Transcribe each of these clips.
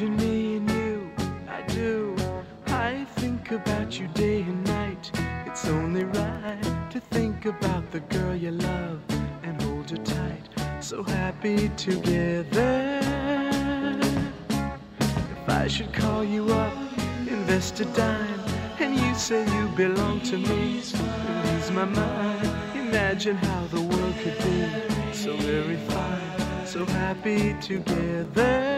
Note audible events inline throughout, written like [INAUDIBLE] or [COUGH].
Imagine me and you, I do. I think about you day and night. It's only right to think about the girl you love and hold her tight. So happy together. If I should call you up, invest a dime, and you say you belong to me, lose my mind. Imagine how the world could be so very fine, so happy together.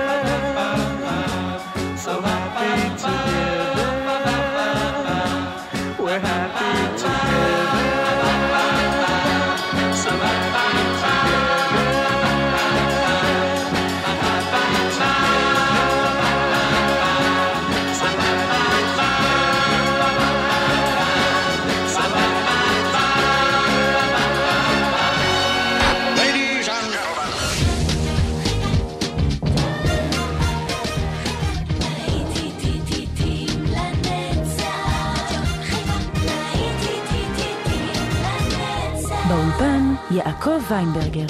יעקב ויינברגר.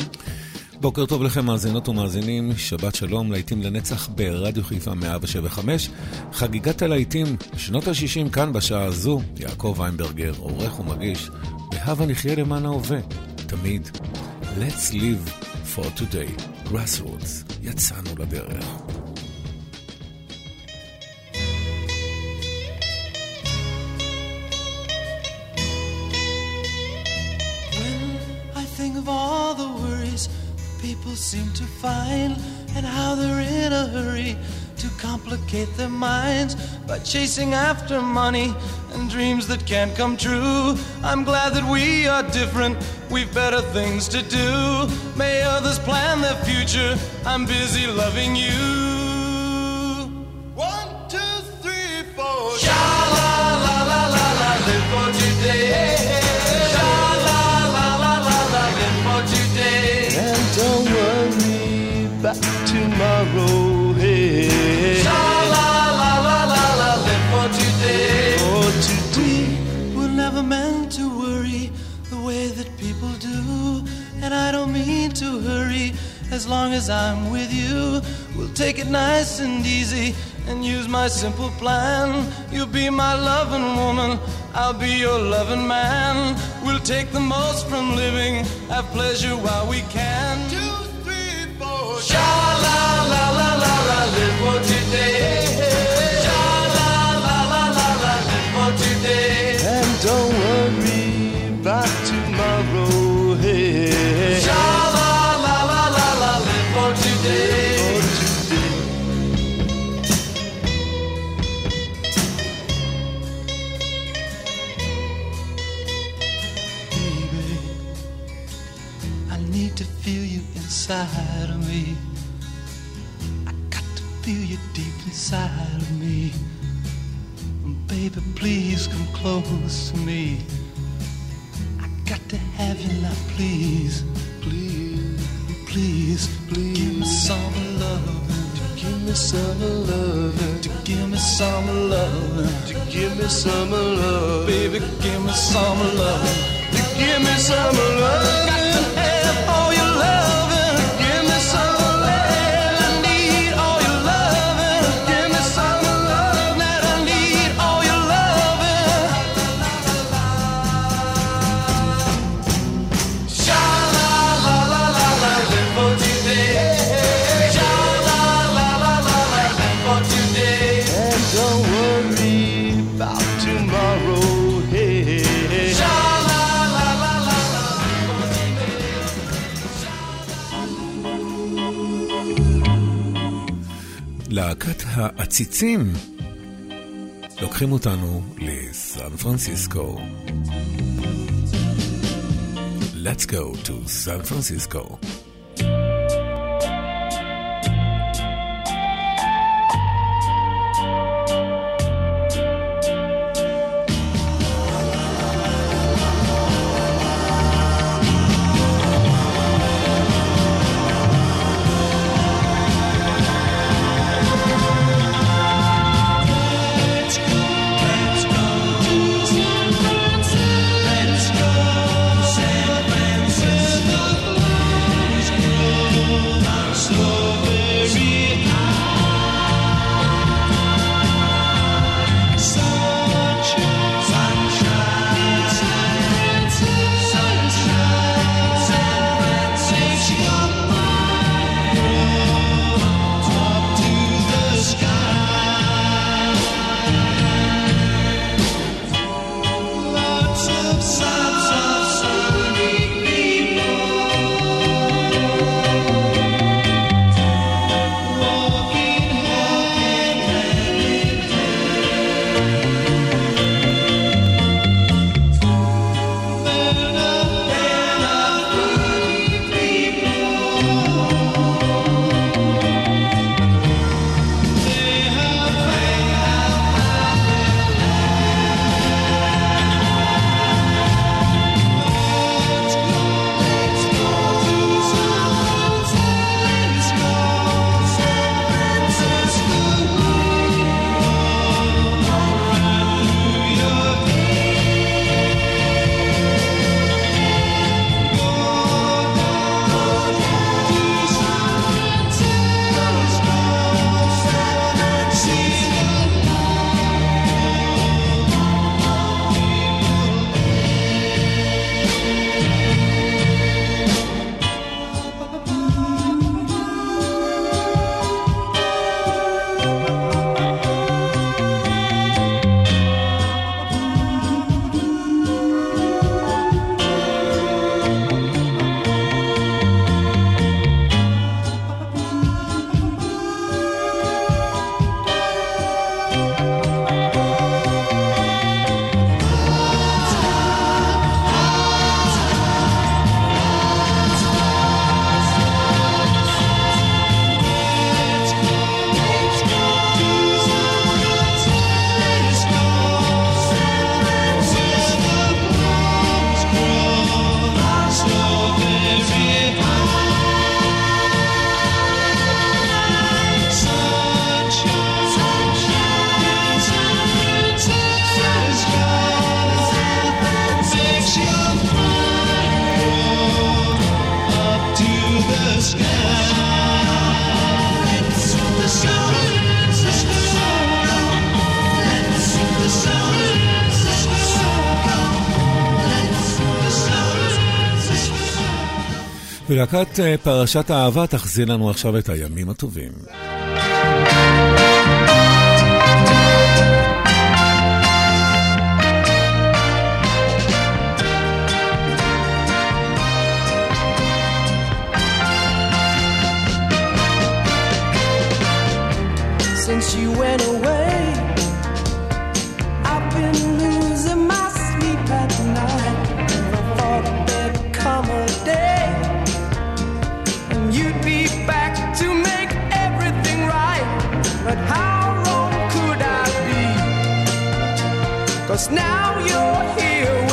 בוקר טוב לכם מאזינות ומאזינים, שבת שלום, להיטים לנצח ברדיו חיפה 175. חגיגת הלהיטים, שנות ה-60 כאן בשעה הזו, יעקב ויינברגר, עורך ומגיש, בהבה נחיה למען ההווה, תמיד. Let's live for today, grassroots, יצאנו לדרך. Seem to find and how they're in a hurry to complicate their minds by chasing after money and dreams that can't come true. I'm glad that we are different, we've better things to do. May others plan their future, I'm busy loving you. Tomorrow. Hey. Sha la la la la la, live for today. For today, we're never meant to worry the way that people do. And I don't mean to hurry as long as I'm with you. We'll take it nice and easy and use my simple plan. You'll be my loving woman, I'll be your loving man. We'll take the most from living, have pleasure while we can. And don't worry inside of me. I got to feel you deep inside of me. Baby, please come close to me. I got to have you now, please. Please, please, please. Give me some loving. To give me some love. To give me some love. To give me some love. Baby, give me some love. To give me some love. העציצים לוקחים אותנו לסן פרנסיסקו. Let's go to San Francisco. ולהקת אה, פרשת האהבה תחזיר לנו עכשיו את הימים הטובים. Since you went away, I've been losing Cause now you're here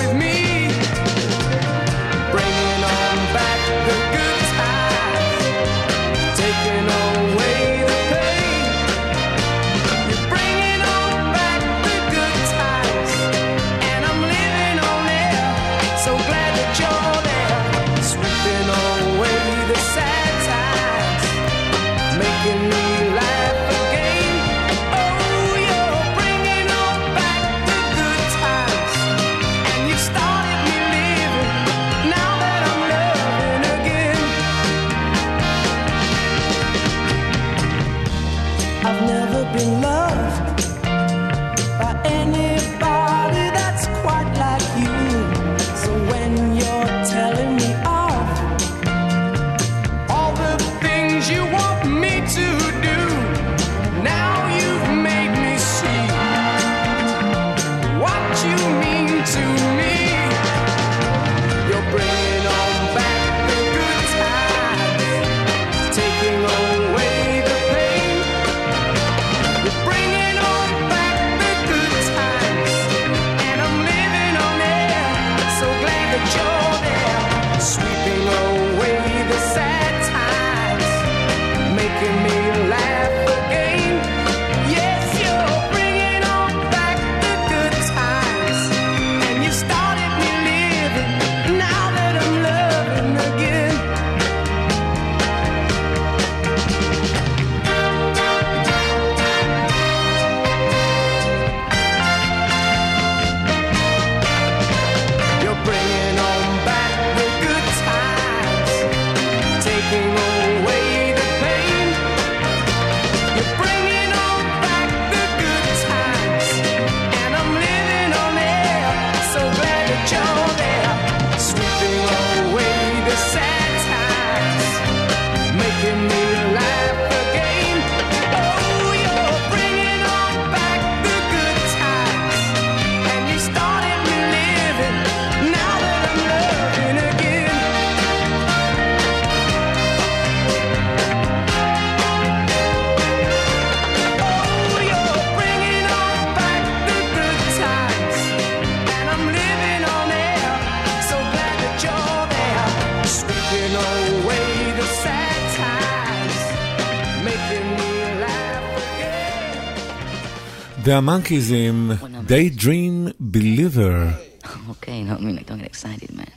Monkees in Daydream Believer. [LAUGHS] Okay, don't get excited, man.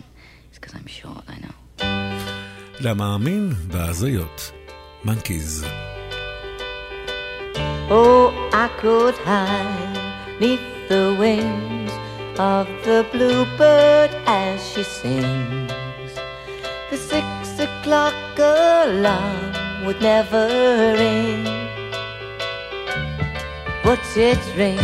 It's because I'm short, I know. למאמין בהזיות. Monkees. Oh, I could hide neath the wings of the bluebird as she sings. The six o'clock alarm would never ring puts its ring,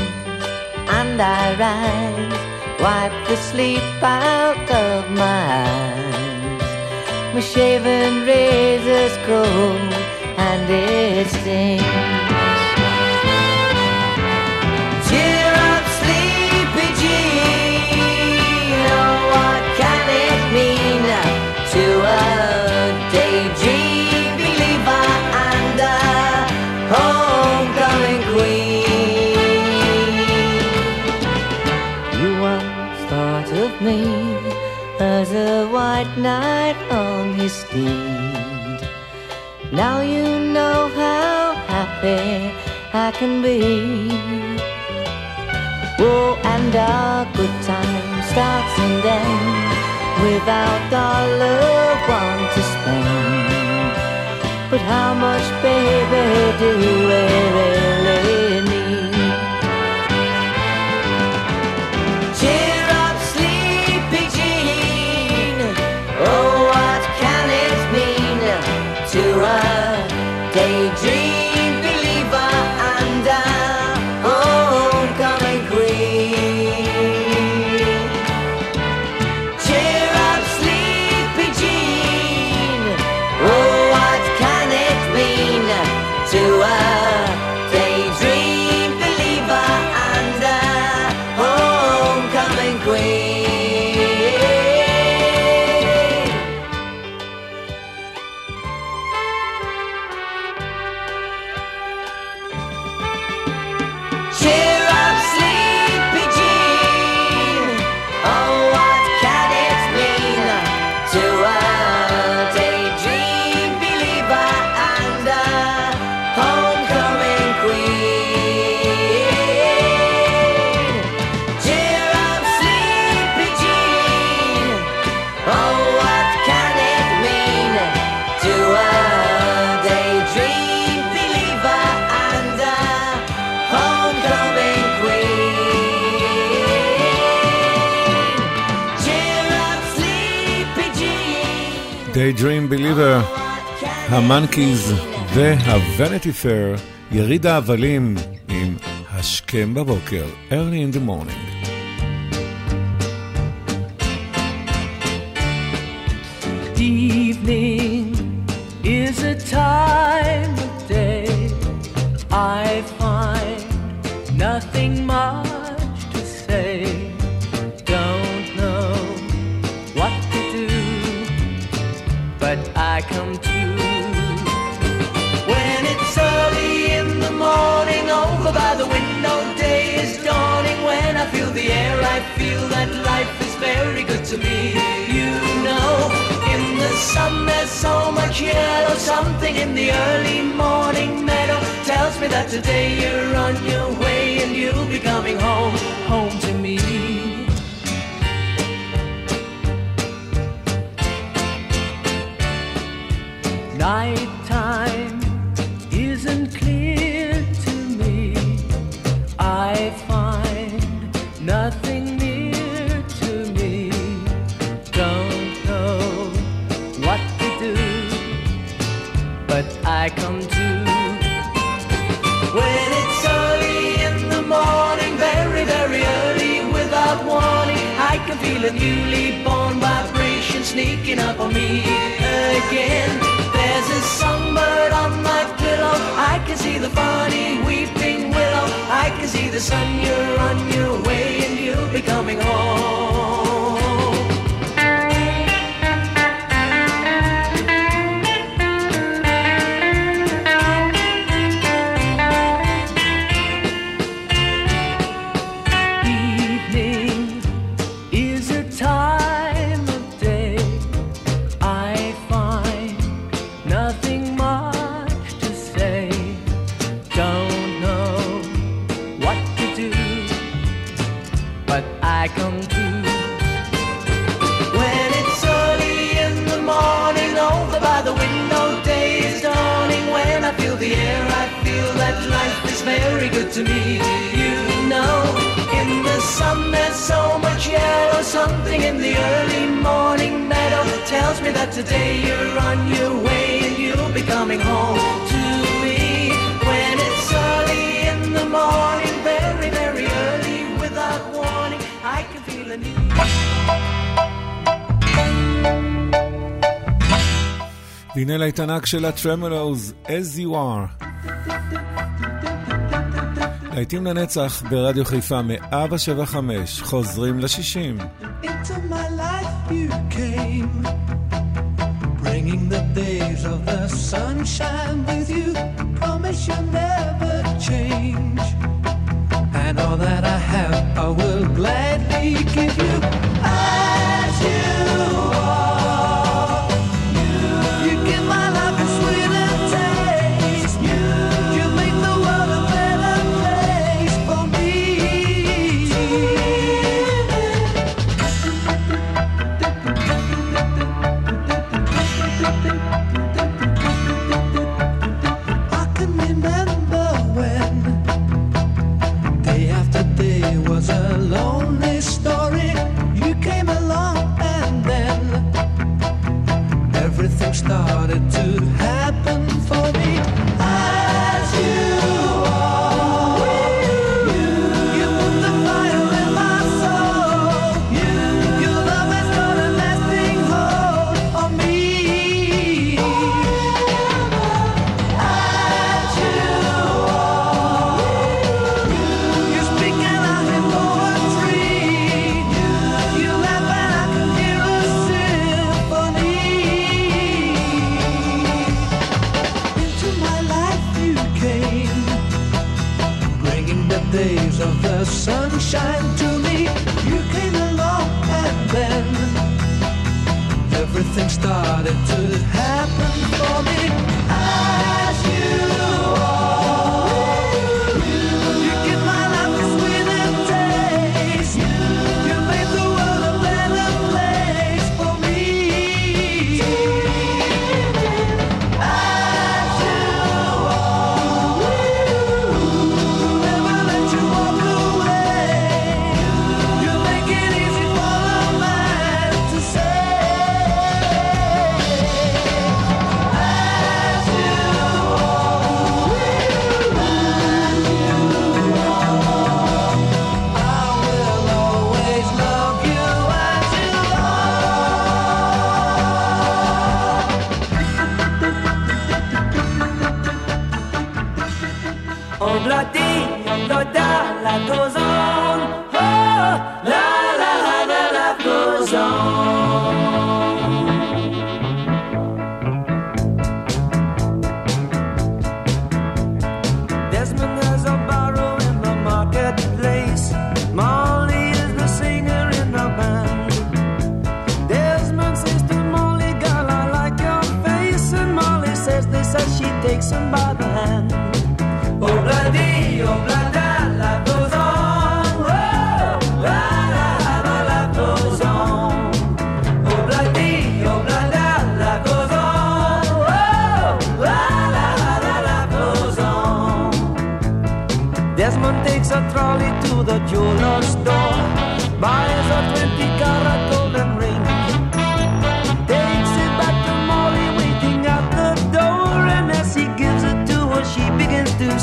and I rise, wipe the sleep out of my eyes. My shaven razor's cold, and it stings. white knight on his steed. Now you know how happy I can be. Oh, and our good time starts and ends without dollar one to spend. But how much, baby, do we? Hey Dream Believer, המאנקיז והוונטי פייר, יריד ההבלים עם השכם בבוקר, early in the morning. that today you're on your way and you'll be coming home, home sneaking up on me again. There's a songbird on my pillow. I can see the funny weeping willow. I can see the sun. You're on your way and you'll be coming home. sun, there's so much yellow. Something in the early morning meadow tells me that today you're on your way and you'll be coming home to me. When it's early in the morning, very, very early, without warning, I can feel a new... הנה להתנ"ג של הטרמלוז, as you are. העיתים לנצח ברדיו חיפה מאב השבע חמש חוזרים לשישים. And you. by the hand. Oh, bloody, oh, bloody, life goes on. Oh, la, la, la, la, life goes on. Oh, oh, life goes on. Oh, la, la, la, la, life goes on. Desmond takes a trolley to the jeweler's store. Buys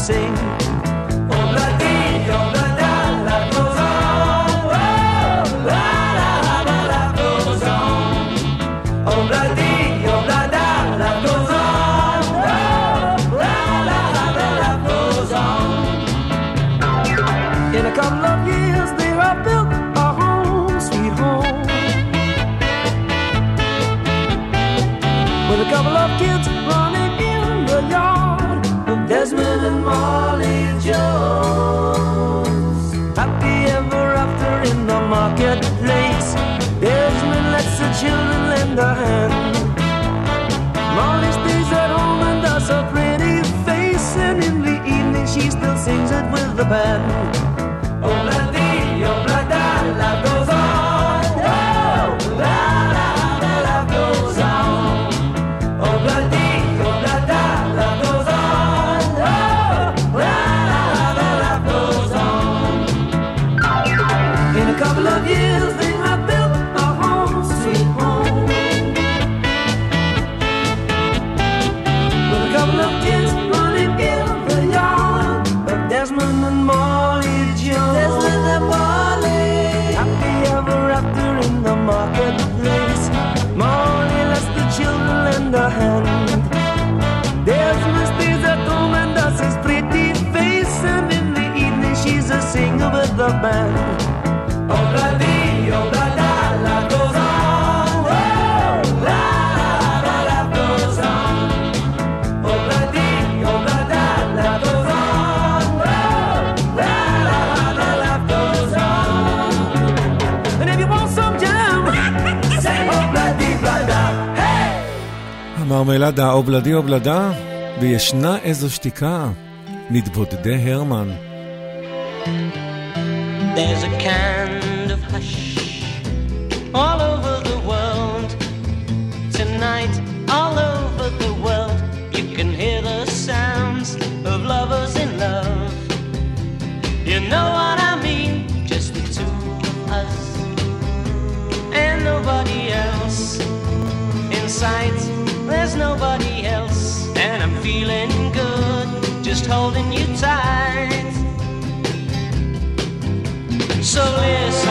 sing. the bed בלעדי ובלדה, וישנה איזו שתיקה, מתבודדי הרמן. There's a kind of hush just holding you tight. So listen.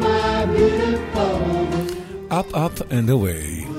My beautiful? Up, up and away.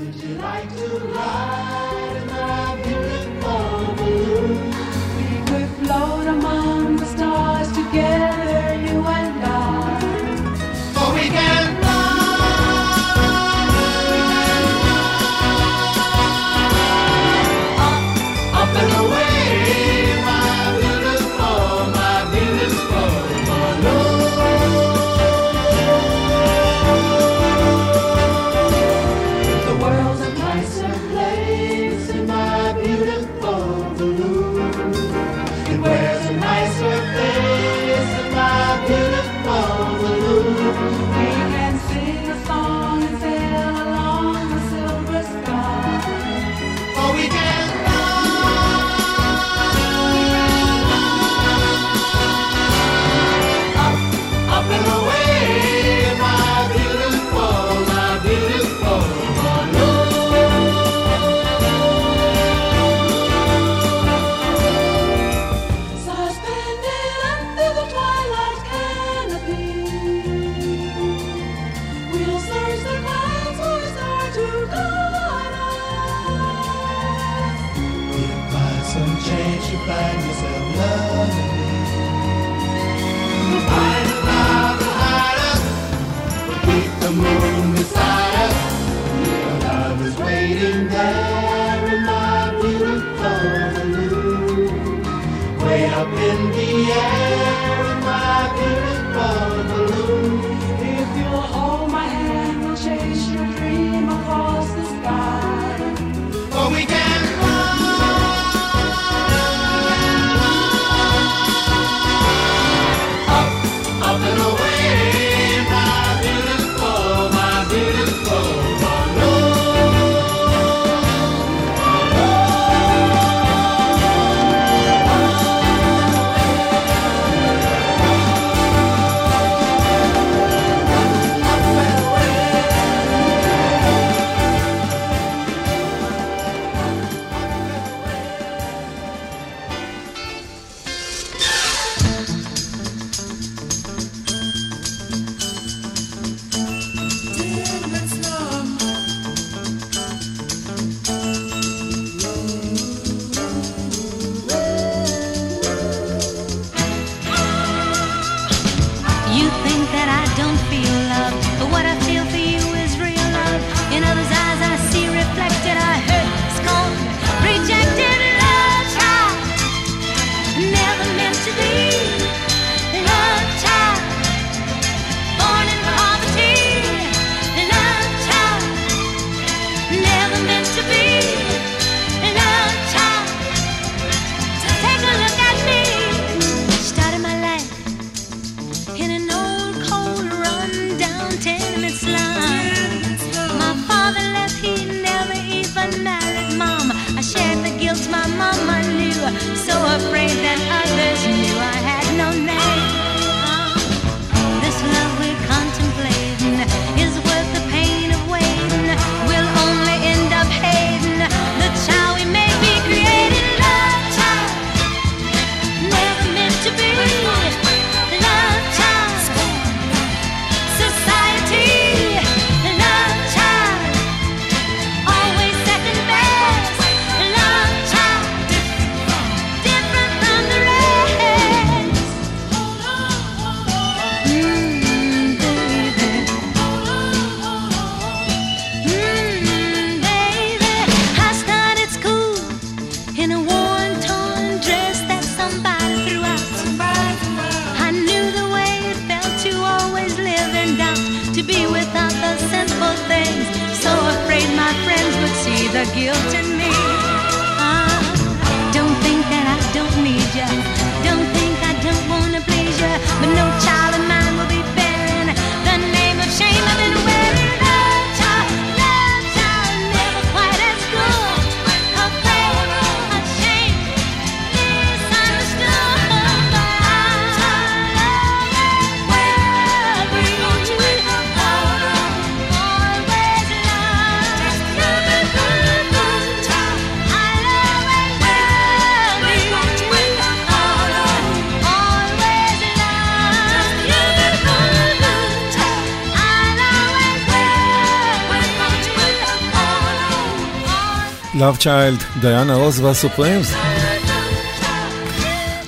Love Child, דיאנה רוז והסופרימס.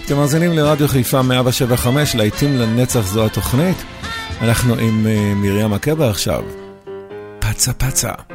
אתם מאזינים לרדיו חיפה 175, להיטים לנצח זו התוכנית. אנחנו עם אה, מרים עקבה עכשיו. פצה פצה.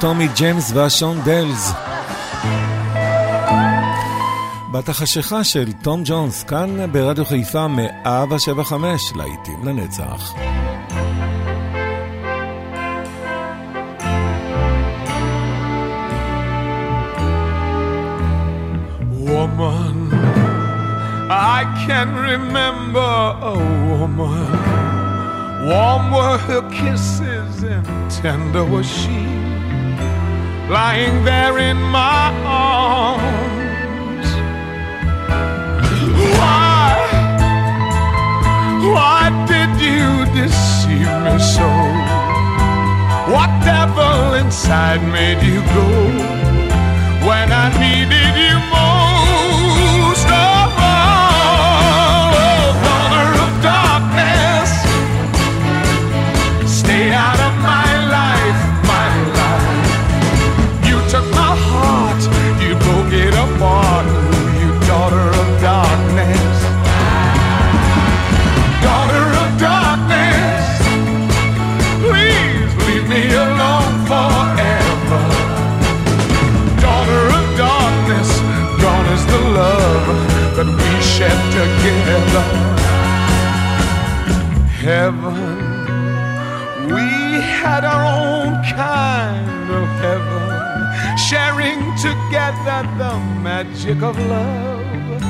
טומי ג'יימס והשון דלס. בת החשיכה של תום ג'ונס, כאן ברדיו חיפה 175, להיטים לנצח. Woman, I can remember a woman. Warm were her kisses and tender was she. lying there in my arms. Why, why did you deceive me so? What devil inside made you go when I needed you more? together the magic of love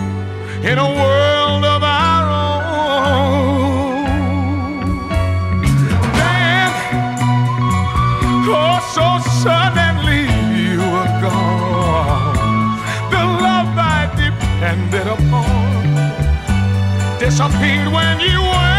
in a world of our own. Then, oh, so suddenly you were gone. The love I depended upon disappeared when you went.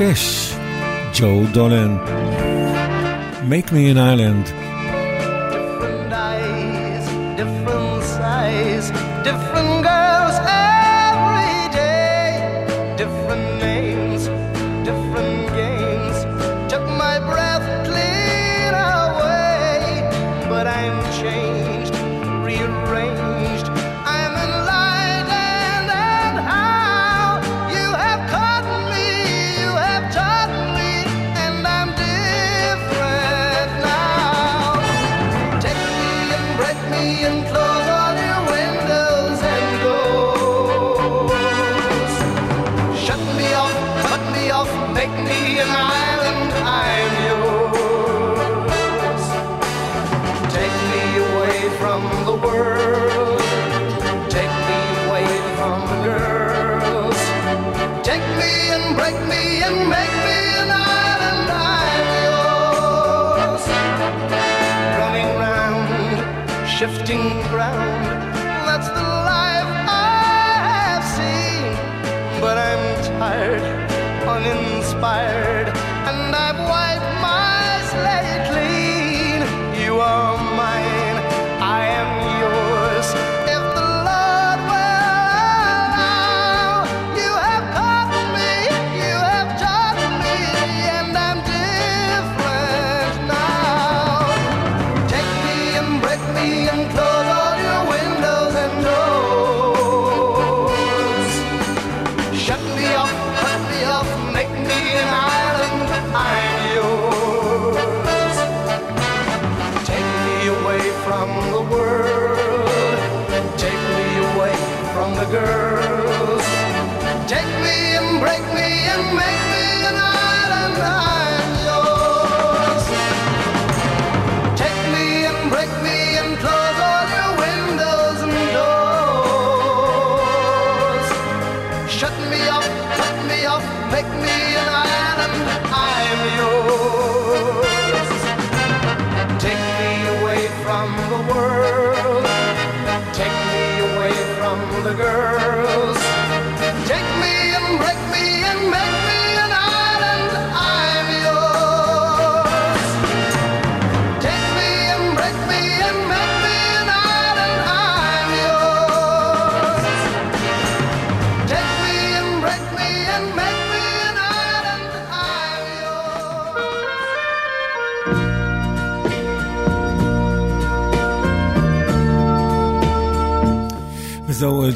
Cash, Joe Dolan, Make Me an Island.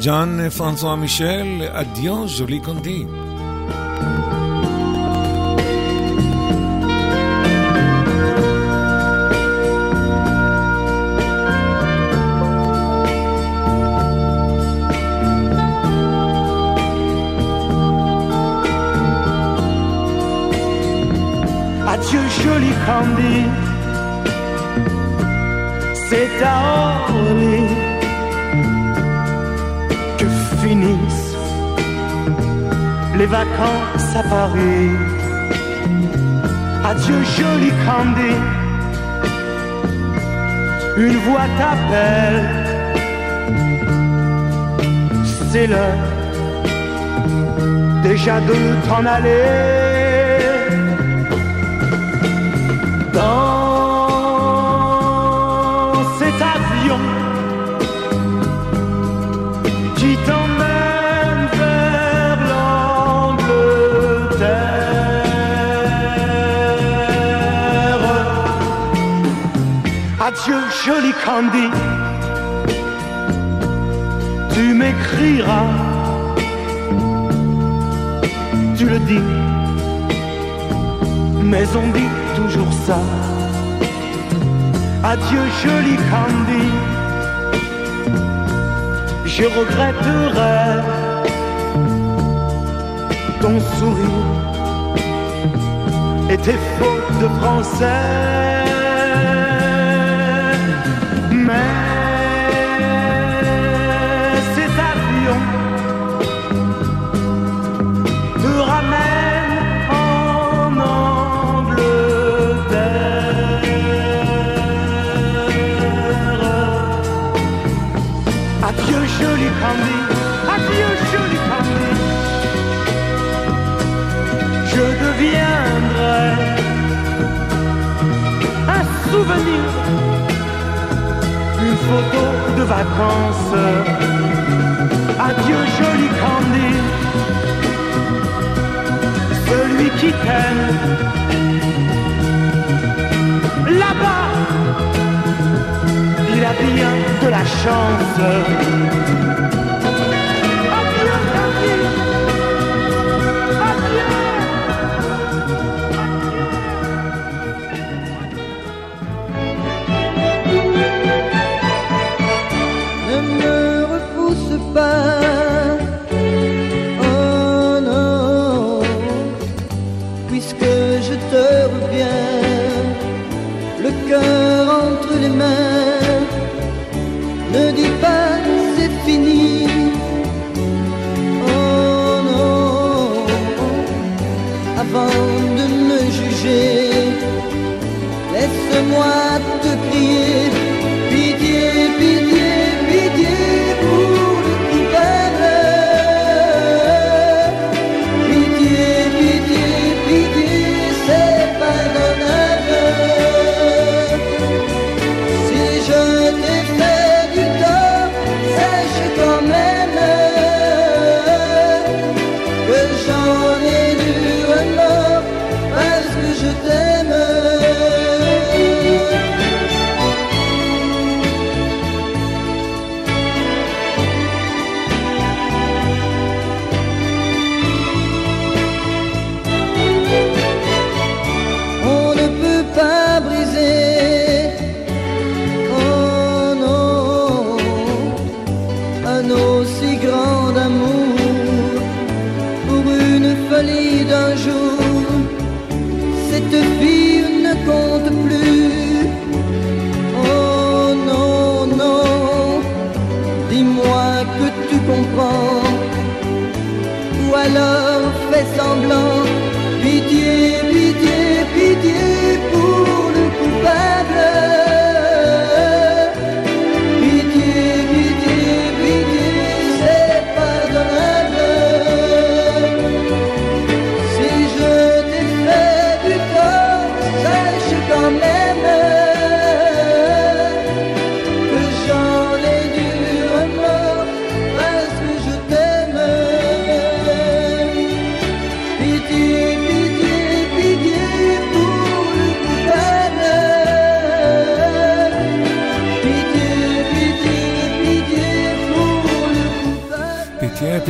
ז'אן פרנסואה מישל, אדיו ז'ולי קונדי. vacances à Paris. Adieu joli Candy, une voix t'appelle. C'est l'heure déjà de t'en aller. Adieu, joli Candy. Tu m'écriras, tu le dis, mais on dit toujours ça. Adieu, joli Candy. Je regretterai ton sourire et tes fautes de français. vacances. Adieu joli Candy, celui qui t'aime. Là-bas, il a bien de la chance.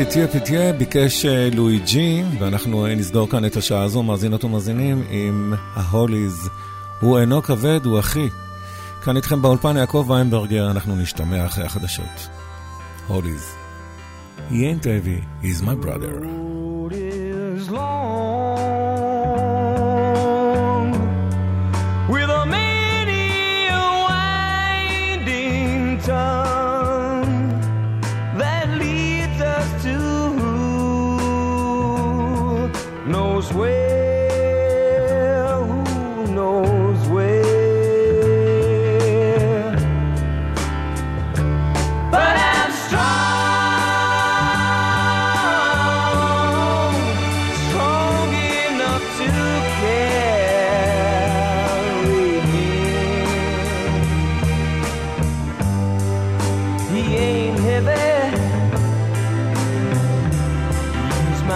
תהיה תהיה ביקש אה, לואי ג'י, ואנחנו אה, נסגור כאן את השעה הזו, מאזינות ומאזינים, עם ההוליז. הוא אינו כבד, הוא אחי. כאן איתכם באולפן יעקב ויינברגר, אנחנו נשתמע אחרי החדשות. הוליז. He ain't heavy, he's my brother. Ooh.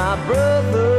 my brother.